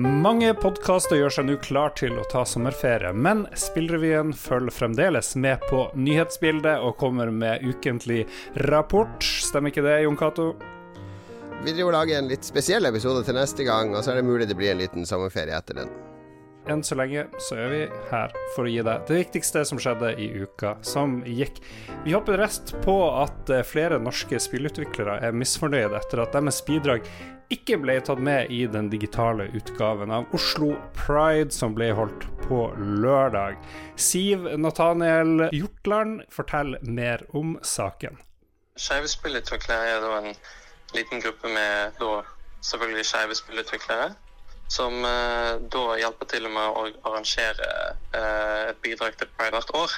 Mange podkaster gjør seg nå klar til å ta sommerferie, men Spillrevyen følger fremdeles med på nyhetsbildet og kommer med ukentlig rapport. Stemmer ikke det, Jon Cato? Vi driver og lager en litt spesiell episode til neste gang, og så er det mulig det blir en liten sommerferie etter den. Enn så lenge så er vi her for å gi deg det viktigste som skjedde i uka som gikk. Vi håper rest på at eh, flere norske spillutviklere er misfornøyde etter at deres bidrag ikke ble tatt med i den digitale utgaven av Oslo Pride som ble holdt på lørdag. Siv Nathaniel Hjortland forteller mer om saken. Skeive spillutviklere er en liten gruppe med da selvfølgelig skeive spillutviklere. Som eh, da hjelper til med å arrangere eh, et bidrag til Pride hvert år.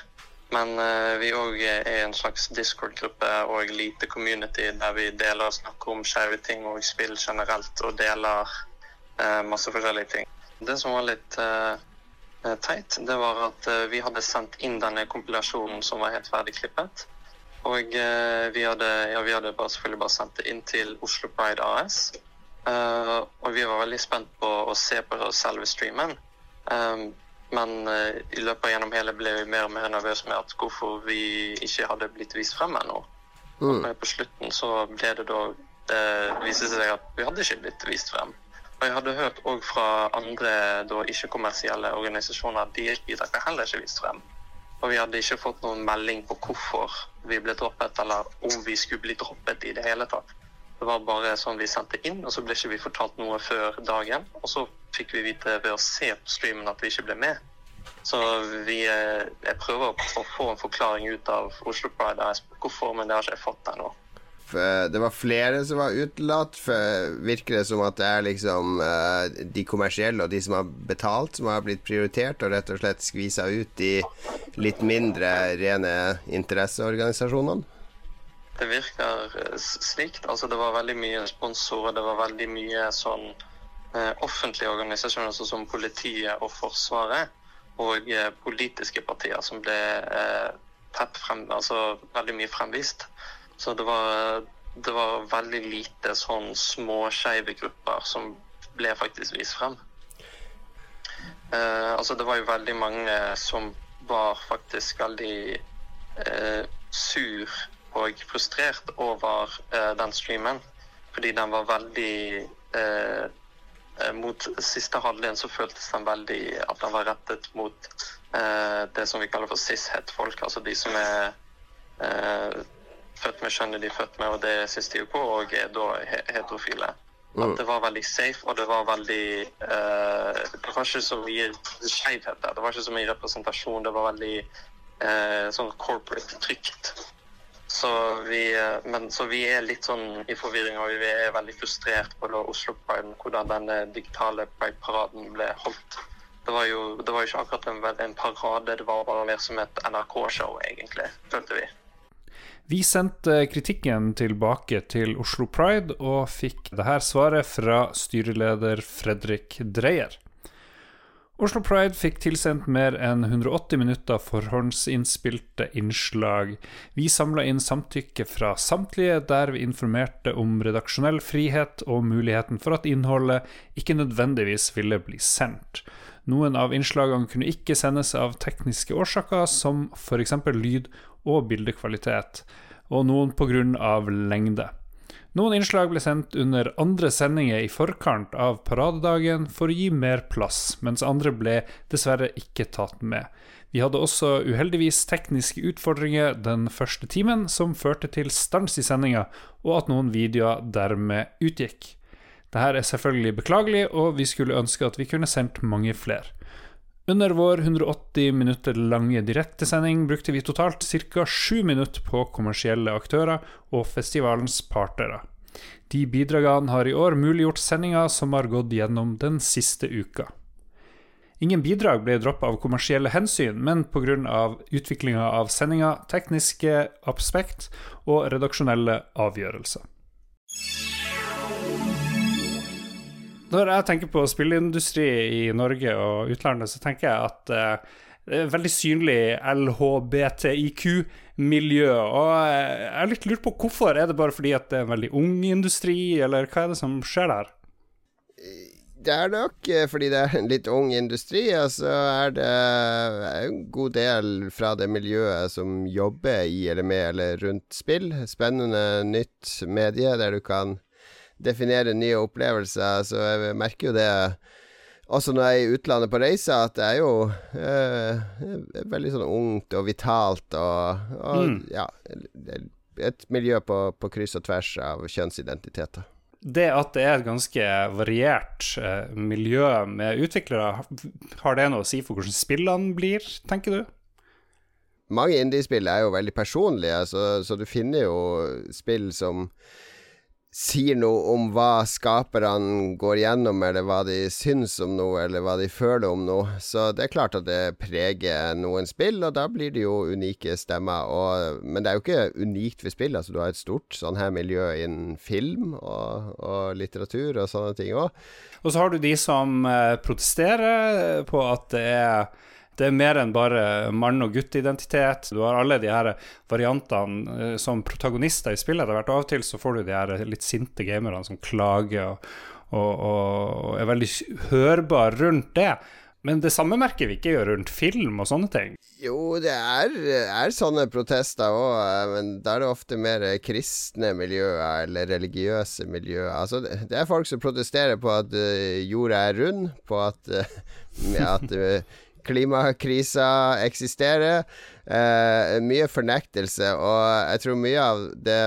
Men uh, vi òg er en slags Discord-gruppe og lite community der vi deler og snakker om skeive ting og spill generelt, og deler masse forskjellige ting. Det som var litt teit, det var at vi hadde sendt inn denne kompilasjonen som var helt ferdig klippet. Og vi hadde, ja, vi hadde bare, selvfølgelig bare sendt det inn til Oslo Pride AS. Og vi var veldig spent på å se på selve streamen. Um, men uh, i løpet av gjennom hele ble vi mer og mer nervøse med at hvorfor vi ikke hadde blitt vist frem ennå. Mm. På slutten så ble det da Det viste seg at vi hadde ikke blitt vist frem. Og jeg hadde hørt òg fra andre ikke-kommersielle organisasjoner at de ble heller ikke vist frem. Og vi hadde ikke fått noen melding på hvorfor vi ble droppet, eller om vi skulle bli droppet i det hele tatt. Det var bare sånn vi sendte inn, og så ble ikke vi fortalt noe før dagen. Og så fikk vi vite ved å se på streamen at vi ikke ble med. Så vi, eh, jeg prøver å få en forklaring ut av Oslo Pride hvorfor, men det har ikke jeg fått ennå. Det var flere som var utelatt. Virker det som at det er liksom de kommersielle og de som har betalt, som har blitt prioritert, og rett og slett skvisa ut de litt mindre rene interesseorganisasjonene? Det virker eh, slikt. Altså, det var veldig mye sponsorer, det var veldig mye sånn Eh, offentlige organisasjoner sånn som politiet og Forsvaret, og eh, politiske partier som ble tett frem, altså veldig mye fremvist. Så det var, det var veldig lite sånn små skeive grupper som ble faktisk vist frem. Eh, altså det var jo veldig mange som var faktisk veldig eh, sur og frustrert over eh, den streamen. Fordi den var veldig eh, Eh, mot siste halvdelen så føltes den veldig at den var rettet mot eh, det som vi kaller for cis-het-folk. Altså de som er eh, født med kjønnet de er født med, og det syns de jo på, og er da heterofile. At mm. det var veldig safe, og det var veldig eh, Det var ikke så mye skjevhet der. Det var ikke så mye representasjon. Det var veldig eh, sånn corporate trygt. Så vi, eh, men, så vi er litt sånn i forvirring og vi er veldig frustrert på Oslo Pride, hvordan denne digitale Pride-paraden ble holdt. Det var, jo, det var jo ikke akkurat en, en, parade, det var bare mer som et NRK-show, egentlig, følte vi. Vi sendte kritikken tilbake til Oslo Pride og fikk dette svaret fra styreleder Fredrik Dreyer. Oslo Pride fikk tilsendt mer enn 180 minutter forhåndsinnspilte innslag. Vi samla inn samtykke fra samtlige, der vi informerte om redaksjonell frihet og muligheten for at innholdet ikke nødvendigvis ville bli sendt. Noen av innslagene kunne ikke sendes av tekniske årsaker, som f.eks. lyd- og bildekvalitet, og noen pga. lengde. Noen innslag ble sendt under andre sendinger i forkant av paradedagen for å gi mer plass, mens andre ble dessverre ikke tatt med. Vi hadde også uheldigvis tekniske utfordringer den første timen, som førte til stans i sendinga, og at noen videoer dermed utgikk. Dette er selvfølgelig beklagelig, og vi skulle ønske at vi kunne sendt mange flere. Under vår 180 minutter lange direktesending brukte vi totalt ca. sju minutter på kommersielle aktører og festivalens partnere. De bidragene har i år muliggjort sendinga som har gått gjennom den siste uka. Ingen bidrag ble droppa av kommersielle hensyn, men pga. utviklinga av sendinga, tekniske aspekt og redaksjonelle avgjørelser. Når jeg tenker på spilleindustri i Norge og utlandet, så tenker jeg at uh, det er veldig synlig LHBTIQ-miljø. Og jeg er litt lurt på hvorfor. Er det bare fordi at det er en veldig ung industri, eller hva er det som skjer der? Det er nok eh, fordi det er en litt ung industri, og så er det en god del fra det miljøet som jobber i eller med eller rundt spill. Spennende nytt medie der du kan definere nye opplevelser. Så jeg merker jo det også når jeg er i utlandet på reise, at det er jo eh, veldig sånn ungt og vitalt og, og mm. ja, et miljø på, på kryss og tvers av kjønnsidentiteter det at det er et ganske variert eh, miljø med utviklere, har det noe å si for hvordan spillene blir, tenker du? Mange indiespill er jo veldig personlige, så, så du finner jo spill som sier noe om hva skaperne går gjennom, eller hva de syns om noe, eller hva de føler om noe. Så det er klart at det preger noen spill, og da blir det jo unike stemmer. Og, men det er jo ikke unikt ved spill. Altså, du har et stort sånn her miljø innen film og, og litteratur og sånne ting òg. Og så har du de som eh, protesterer på at det er det er mer enn bare mann- og gutteidentitet. Du har alle de her variantene eh, som protagonister i spillet. Etter hvert av og til så får du de her litt sinte gamerne som klager og, og, og er veldig hørbare rundt det. Men det samme merker vi ikke gjør rundt film og sånne ting. Jo, det er, er sånne protester òg, eh, men da er det ofte mer kristne miljøer eller religiøse miljøer. Altså, det er folk som protesterer på at jorda er rund, på at, at klimakrisa eksisterer. Eh, mye fornektelse, og jeg tror mye av det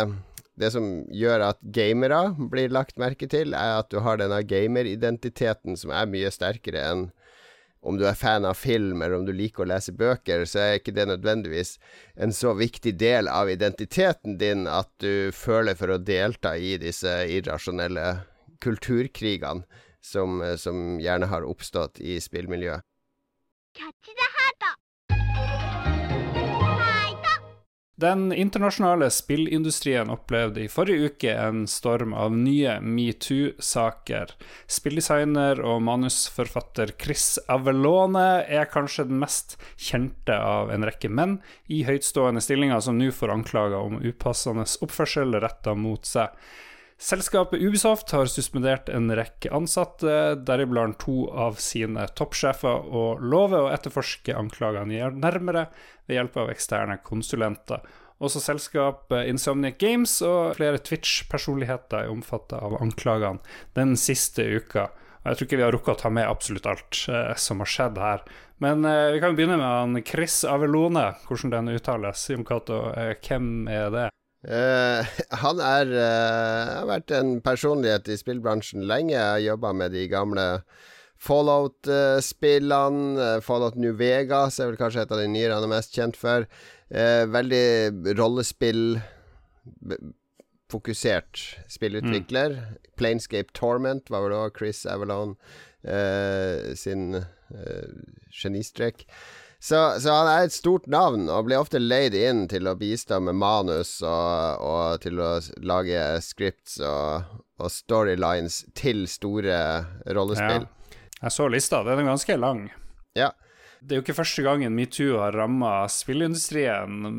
det som gjør at gamere blir lagt merke til, er at du har denne gameridentiteten som er mye sterkere enn om du er fan av film, eller om du liker å lese bøker, så er ikke det nødvendigvis en så viktig del av identiteten din at du føler for å delta i disse irrasjonelle kulturkrigene som, som gjerne har oppstått i spillmiljøet. Den internasjonale spillindustrien opplevde i forrige uke en storm av nye metoo-saker. Spilldesigner og manusforfatter Chris Avelone er kanskje den mest kjente av en rekke menn i høytstående stillinger som nå får anklager om upassende oppførsel retta mot seg. Selskapet Ubisoft har suspendert en rekke ansatte, deriblant to av sine toppsjefer, og lover å etterforske anklagene nærmere ved hjelp av eksterne konsulenter. Også selskapet Insomniac Games og flere Twitch-personligheter er omfattet av anklagene den siste uka. Jeg tror ikke vi har rukket å ta med absolutt alt eh, som har skjedd her. Men eh, vi kan begynne med han Chris Avelone, hvordan den uttales. Jon Cato, eh, hvem er det? Uh, han er, uh, har vært en personlighet i spillbransjen lenge. Har jobba med de gamle Fallout-spillene. Uh, Fallout New Vegas er vel kanskje et av de nyere han er mest kjent for. veldig rollespill-fokusert spillutvikler. Mm. Planescape Torment var vel òg Chris Avalon sin genistrek. Så, så, han er et stort navn, og blir ofte leid inn til å bistå med manus og, og til å lage scripts og, og, storylines til store rollespill. Ja. Jeg så lista, den er ganske lang. Ja. Det er jo ikke første gangen metoo har ramma spillindustrien.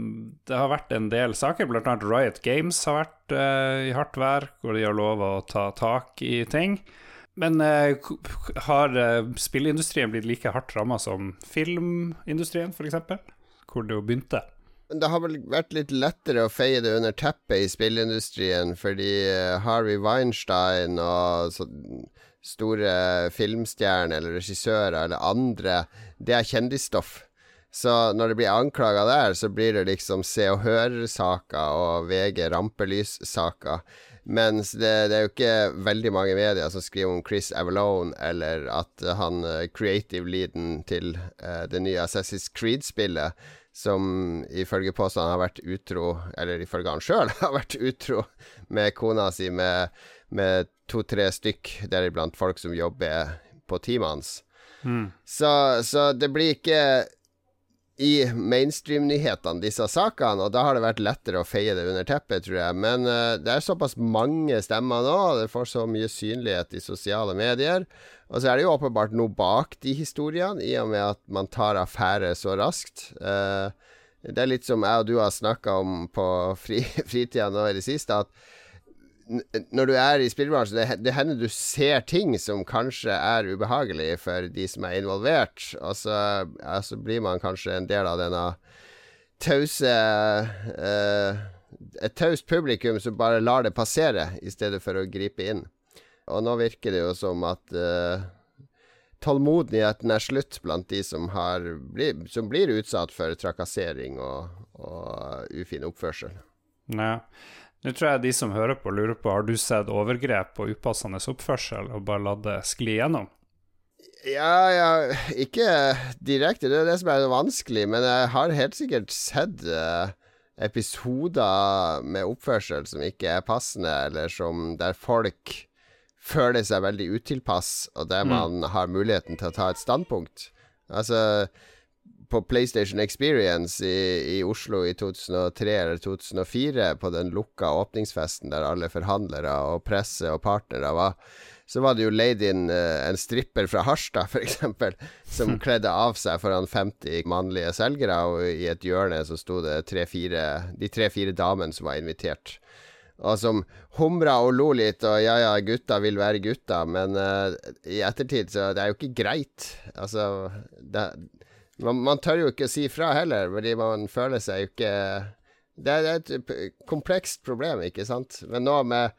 Det har vært en del saker, annet Riot Games har vært uh, i hardt vær, hvor de har lova å ta tak i ting. Men uh, har uh, spillindustrien blitt like hardt ramma som filmindustrien, f.eks., hvor det jo begynte? Det har vel vært litt lettere å feie det under teppet i spillindustrien, fordi uh, Harvey Weinstein og store filmstjerner eller regissører eller andre, det er kjendisstoff. Så når det blir anklaga der, så blir det liksom Se og Hør-saker og VG rampelys-saker. Mens det, det, er jo ikke veldig mange medier som skriver om Chris Avalone, eller at han uh, creative leaden til uh, det nye Assassin's Creed-spillet, som ifølge påstanden har vært utro, eller ifølge han sjøl har vært utro med kona si med, med to-tre stykk, deriblant folk som jobber på teamet hans. Mm. Så, så det blir ikke i mainstream-nyhetene, disse sakene, og da har det vært lettere å feie det under teppet, tror jeg. Men uh, det er såpass mange stemmer nå, det får så mye synlighet i sosiale medier. Og så er det jo åpenbart noe bak de historiene, i og med at man tar affære så raskt. Uh, det er litt som jeg og du har snakka om på fri, fritida nå i det siste, at når du er i spillbransjen, det, det, hender du ser ting som kanskje er ubehagelig for de som er involvert, og så, ja, så blir man kanskje en del av denne tause uh, Et taust publikum som bare lar det passere, i stedet for å gripe inn. Og nå virker det jo som at uh, tålmodigheten er slutt blant de som, har, som blir utsatt for trakassering og, og ufin oppførsel. Nei. Nå tror jeg de som hører på, lurer på har du sett overgrep og upassende oppførsel og bare latt det skli gjennom? Ja, ja, ikke direkte. Det er det som er vanskelig. Men jeg har helt sikkert sett uh, episoder med oppførsel som ikke er passende, eller som der folk føler seg veldig utilpass, og der mm. man mm. har muligheten til å ta et standpunkt. Altså på PlayStation Experience i, i, Oslo i 2003 eller 2004, på den lukka åpningsfesten der alle forhandlere og presse og partnere var, så var det jo leid inn uh, en stripper fra Harstad, f.eks., som kledde av seg foran 50 mannlige selgere, og i et hjørne så sto det tre, fire, de tre-fire damene som var invitert. Og som humra og lo litt, og ja ja, gutta vil være gutta, men uh, i ettertid så det er jo ikke greit. Altså det, man, man, tør jo ikke si fra heller, fordi man føler seg jo ikke Det er et komplekst problem, ikke sant. Men nå med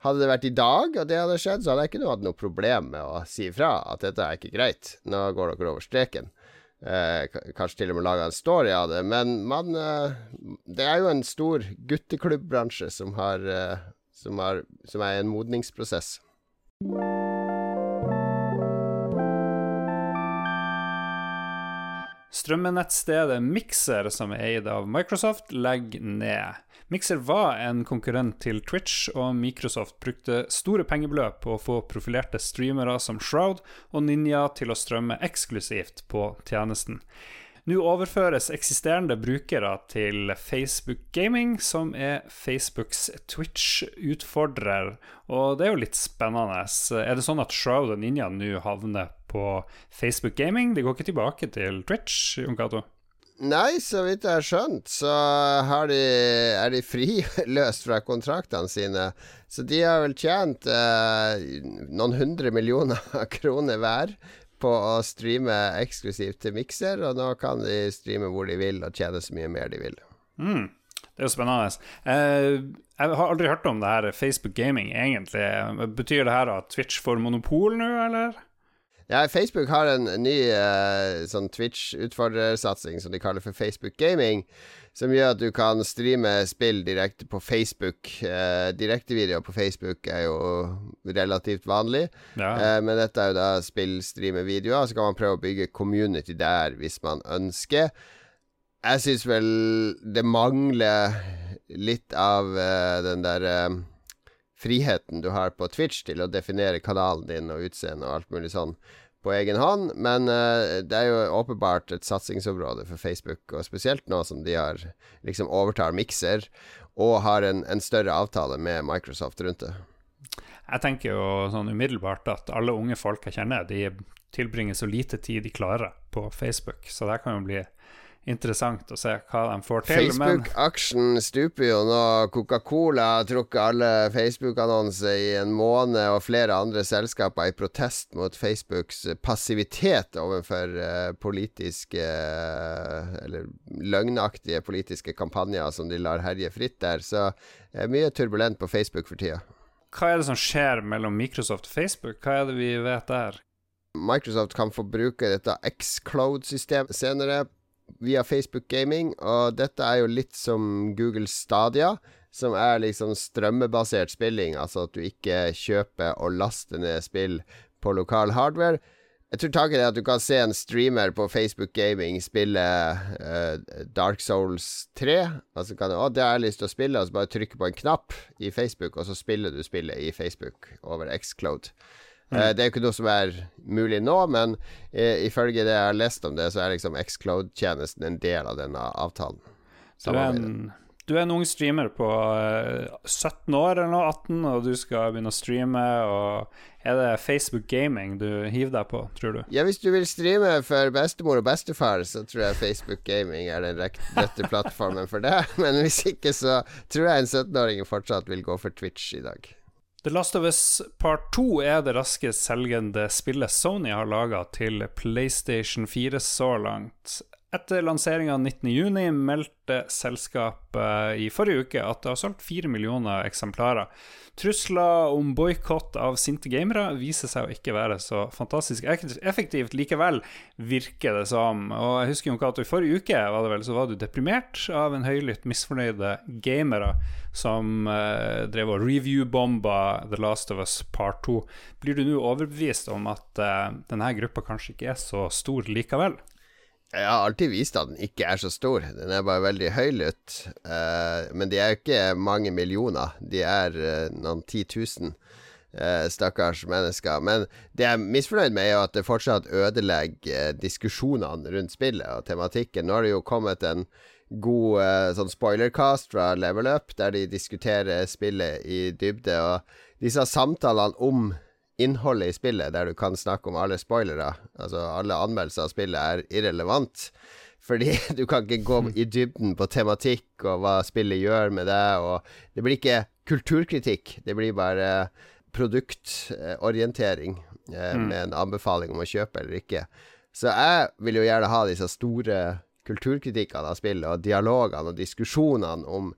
Hadde det vært i dag at det hadde skjedd, så hadde jeg ikke hatt noe problem med å si fra at dette er ikke greit. Nå går dere over streken. Eh, kanskje til og med laga en story av det. Men man eh, Det er jo en stor gutteklubbbransje som, har, eh, som, har, som er en modningsprosess. Strømmenettstedet Mixer, som er eid av Microsoft, legger ned. Mixer var en konkurrent til Twitch, og Microsoft brukte store pengebeløp på å få profilerte streamere som Shroud og Ninja til å strømme eksklusivt på tjenesten. Nå overføres eksisterende brukere til Facebook Gaming, som er Facebooks Twitch-utfordrer. Og det er jo litt spennende. Er det sånn at Shroud og Ninja nå havner på Facebook Gaming? De går ikke tilbake til Twitch, Jon Cato? Nei, så vidt jeg har skjønt, så de, er de friløst fra kontraktene sine. Så de har vel tjent eh, noen hundre millioner kroner hver på å streame eksklusivt til mikser, og nå kan de streame hvor de vil og tjene så mye mer de vil. Mm. Det er jo spennende. Eh, jeg har aldri hørt om det her Facebook Gaming, egentlig. Betyr det her at Twitch får monopol nå, eller? Ja, Facebook har en ny uh, sånn Twitch-utfordrersatsing som de kaller for Facebook Gaming. Som gjør at du kan streame spill direkte på Facebook. Eh, Direktevideoer på Facebook er jo relativt vanlig. Ja. eh, men dette er jo da spill-streame-videoer. Så kan man prøve å bygge community der hvis man ønsker. Jeg syns vel det mangler litt av eh, den der friheten du har på Twitch til å definere kanalen din og utseende og alt mulig sånn på egen hånd. Men uh, det er jo åpenbart et satsingsområde for Facebook, og spesielt nå som de har liksom overtar Mikser og har en, en større avtale med Microsoft rundt det. Jeg tenker jo sånn umiddelbart at alle unge folk jeg kjenner, de tilbringer så lite tid de klarer på Facebook, så det kan jo bli interessant å se hva de får til. Facebook-aksjen stuper jo nå. Coca-Cola har trukket alle Facebook-annonser i en måned, og flere andre selskaper i protest mot Facebooks passivitet overfor uh, politiske uh, Eller løgnaktige politiske kampanjer som de lar herje fritt der. Så det er mye turbulent på Facebook for tida. Hva er det som skjer mellom Microsoft og Facebook? Hva er det vi vet der? Microsoft kan få bruke dette X-Cloud-systemet senere via Facebook Gaming, og dette er jo litt som Google Stadia, som er liksom strømmebasert spilling, altså at du ikke kjøper og laster ned spill på lokal hardware. Jeg tror taket er at du kan se en streamer på Facebook Gaming spille uh, Dark Souls 3. Altså kan du, å, det har jeg lyst til å spille, og så bare trykke på en knapp i Facebook, og så spiller du spillet i Facebook over Xcloud. Mm. Uh, det er jo ikke noe som er mulig nå, men uh, ifølge det jeg har lest om det, så er liksom Xcloud-tjenesten en del av denne avtalen. Du er, en, du er en ung streamer på 17 år eller noe, 18, og du skal begynne å streame. og Er det Facebook gaming du hiver deg på, tror du? Ja, hvis du vil streame for bestemor og bestefar, så tror jeg Facebook gaming er den rette plattformen for det. Men hvis ikke, så tror jeg en 17-åring fortsatt vil gå for Twitch i dag. The Last of Us Part 2 er det raskest selgende spillet Sony har laga til PlayStation 4 så langt. Etter lanseringa 19.6 meldte selskapet i forrige uke at det har solgt fire millioner eksemplarer. Trusler om boikott av sinte gamere viser seg å ikke være så fantastisk effektivt likevel, virker det som. Og jeg husker jo ikke at i forrige uke var det vel, så var du deprimert av en høylytt misfornøyde gamere som eh, drev og review-bomba The Last of Us Part 2. Blir du nå overbevist om at eh, denne gruppa kanskje ikke er så stor likevel? Jeg har alltid vist at den ikke er så stor. Den er bare veldig høylytt. Uh, men de er jo ikke mange millioner. De er uh, noen titusen uh, stakkars mennesker. Men det jeg er misfornøyd med, er jo at det fortsatt ødelegger diskusjonene rundt spillet og tematikken. Nå har det jo kommet en god sånn spoilercast fra Level Up, der de diskuterer spillet i dybde. Og disse samtalene om innholdet i spillet, der du kan snakke om alle spoilere, altså alle anmeldelser av spillet, er irrelevant. Fordi du kan ikke gå i dybden på tematikk og hva spillet gjør med deg. Og det blir ikke kulturkritikk, det blir bare produktorientering eh, mm. med en anbefaling om å kjøpe eller ikke. Så jeg vil jo gjerne ha disse store kulturkritikkene av spillet, og dialogene og diskusjonene om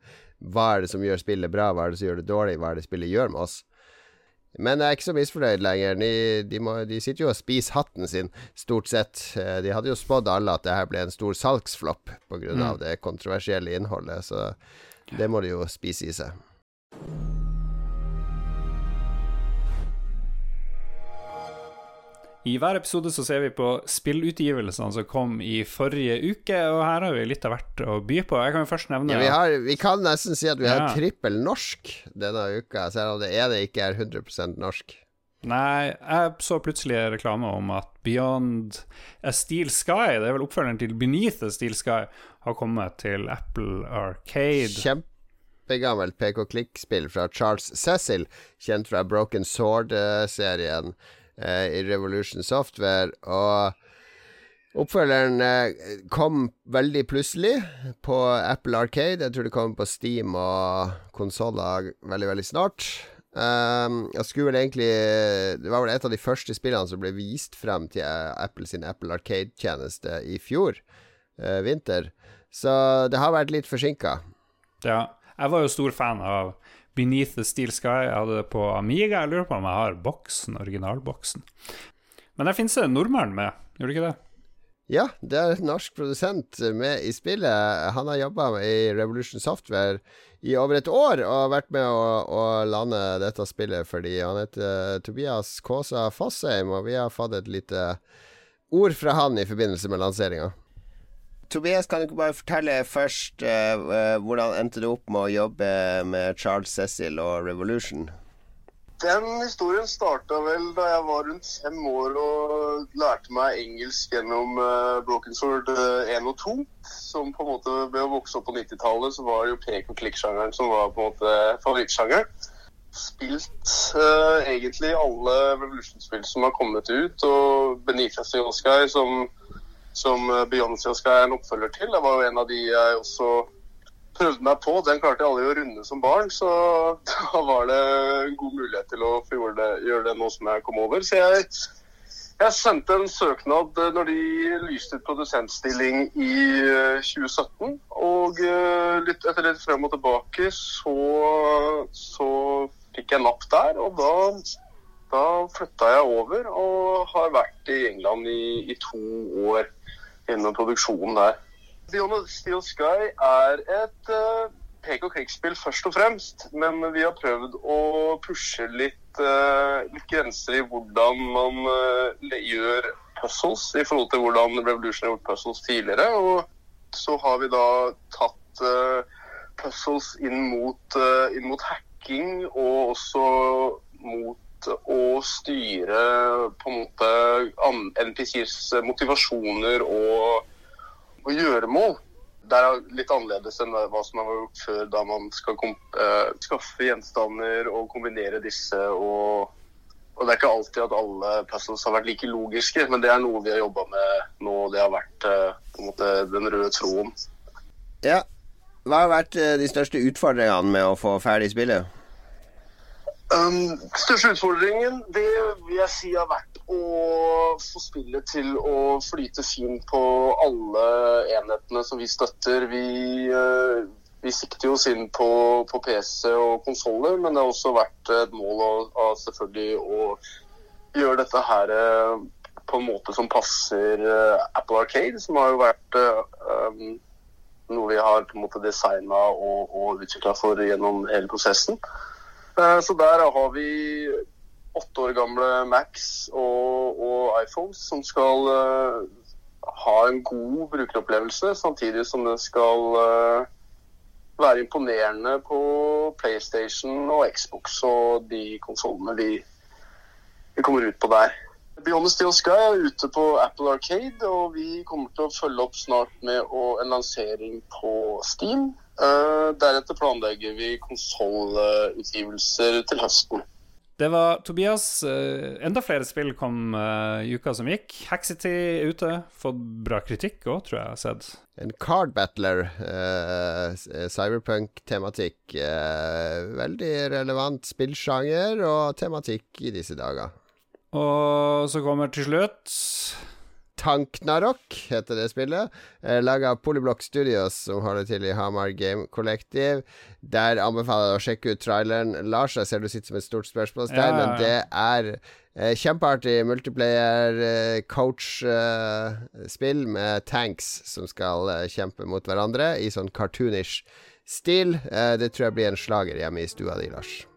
hva er det som gjør spillet bra, hva er det som gjør det dårlig, hva er det spillet gjør med oss. Men jeg er ikke så misfornøyd lenger. De, de, må, de, sitter jo og spiser hatten sin, stort sett. Eh, de hadde jo spådd alle at det her ble en stor salgsflopp pga. Mm. det kontroversielle innholdet, så det må de jo spise i seg. I hver episode så ser vi på spillutgivelsene som kom i forrige uke, og her har vi litt av hvert å by på. Jeg kan jo først nevne ja, vi, har, vi, kan nesten si at vi har trippel norsk denne uka, selv om det er det ikke er 100% norsk. Nei, jeg så plutselig reklame om at Beyond a Steel Sky, det er vel oppfølgeren til Beneath a Steel Sky, har kommet til Apple Arcade. Kjempegammelt PK-klikk-spill fra Charles Cecil, kjent fra Broken Sword-serien eh, i Revolution Software. Og oppfølgeren eh, kom veldig plutselig på Apple Arcade. Jeg tror det kommer på Steam og konsoller veldig, veldig snart. Um, jeg skulle vel egentlig Det var vel et av de første spillene som ble vist frem til Apple sin Apple Arcade-tjeneste i fjor uh, vinter. Så det har vært litt forsinka. Ja. Jeg var jo stor fan av Beneath the Steel Sky. Jeg hadde det på Amiga. Jeg lurer på om jeg har boksen, originalboksen. Men der finnes det en med, gjør det ikke det? Ja, det er en norsk produsent med i spillet. Han har jobba i Revolution Software i over et år og har vært med å, å lande dette spillet fordi han heter Tobias Kaasa Fossheim, og vi har fått et lite ord fra han i forbindelse med lanseringa. Tobias, kan du ikke bare fortelle først uh, hvordan endte du opp med å jobbe med Charles Cecil og Revolution? Den historien starta vel da jeg var rundt fem år og lærte meg engelsk gjennom uh, Broken Sword uh, 1 og 2. Som på en måte Ved å vokse opp på 90-tallet så var det jo pek og klikk-sjangeren som var på en måte favorittsjangeren. Spilt uh, egentlig alle Revolution-spill som har kommet ut, og Benifest og Oscar som som Beyoncé Beyoncé skal er en oppfølger til. Det var jo en av de jeg også prøvde meg på. Den klarte jeg aldri å runde som barn, så da var det en god mulighet til å få gjøre det, gjøre det nå som jeg kom over. Så jeg, jeg sendte en søknad eh, når de lyste ut produsentstilling i 2017. Eh, og litt, etter litt frem og tilbake så, så fikk jeg napp der. Og da da flytta jeg over og har vært i England i, i to år gjennom produksjonen der. Beyond the Steel Sky er et uh, pek og klikk-spill først og fremst, men vi har prøvd å pushe litt, uh, litt grenser i hvordan man uh, gjør puzzles i forhold til hvordan Revolution har gjort puzzles tidligere. Og så har vi da tatt puzzles inn mot, inn mot hacking og også mot å styre på en måte NPCs motivasjoner og, og gjøremål. det er litt annerledes enn hva som har vært gjort før, da man skal uh, skaffe gjenstander og kombinere disse. Og, og, det er ikke alltid at alle puzzles har vært like logiske, men det er noe vi har jobba med nå. Det har vært uh, på en måte den røde troen. Ja. Hva har vært uh, de største utfordringene med å få ferdig spillet? Um, største utfordringen det vil jeg si har vært å få spillet til å flyte fint på alle enhetene som vi støtter. Vi, uh, vi sikter oss inn på, på PC og konsoller, men det har også vært et mål å, å selvfølgelig å gjøre dette her uh, på en måte som passer uh, Apple Arcade, som har jo vært um, noe vi har på en måte designa og, og utvikla for gjennom hele prosessen. Eh, så der har vi åtte år gamle Macs og, og iPhones som skal uh, ha en god brukeropplevelse, samtidig som det skal uh, være imponerende på PlayStation og Xbox og de konsollene vi, vi, kommer ut på der. Beyond the Steel Sky er ute på Apple Arcade, og vi kommer til å følge opp snart med en lansering på Steam. Uh, deretter planlegger vi konsollutgivelser til høsten. Det var Tobias. Uh, enda flere spill kom uh, i uka som gikk. Haxity er ute. Fått bra kritikk òg, tror jeg jeg har sett. En card battler. Cyberpunk-tematikk. veldig relevant spillsjanger og tematikk i disse dager. Og så kommer til slutt Tanknarok heter det spillet. Eh, Laga av Polyblock Studios, som holder til i Hamar Game Collective. Der anbefaler jeg å sjekke ut traileren. Lars, jeg ser du sitter som et stort spørsmålstegn, ja, ja, ja. men det er eh, kjempeartig multiplayer eh, med tanks som skal kjempe mot hverandre i sånn cartoonish stil. Det tror jeg blir en slager hjemme i stua di, Lars.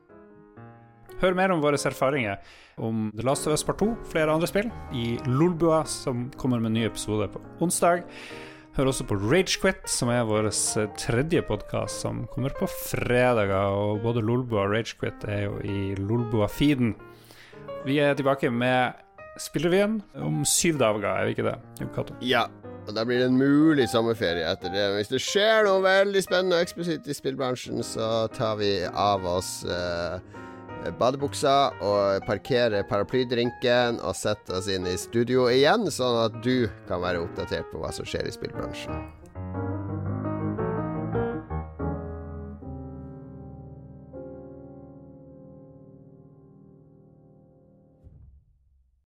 Hør mer om våre erfaringer om The Last of Us Part 2, flere andre spill, i Lolbua, som kommer med en ny episode på onsdag. Hør også på Ragequit, som er vår eh, tredje podkast, som kommer på fredager. Og både Lolbua og Ragequit er jo i Lolbua-feeden. Vi er tilbake med Spillrevyen om syv dager, er vi ikke det? Jon Ja, og da blir det en mulig sommerferie etter det. Hvis det skjer noe veldig spennende og eksplisitt i spillbransjen, så tar vi av oss uh badebuksa og parkere paraplydrinken og sette oss inn i studio igjen, sånn at du kan være oppdatert på hva som skjer i spillbransjen.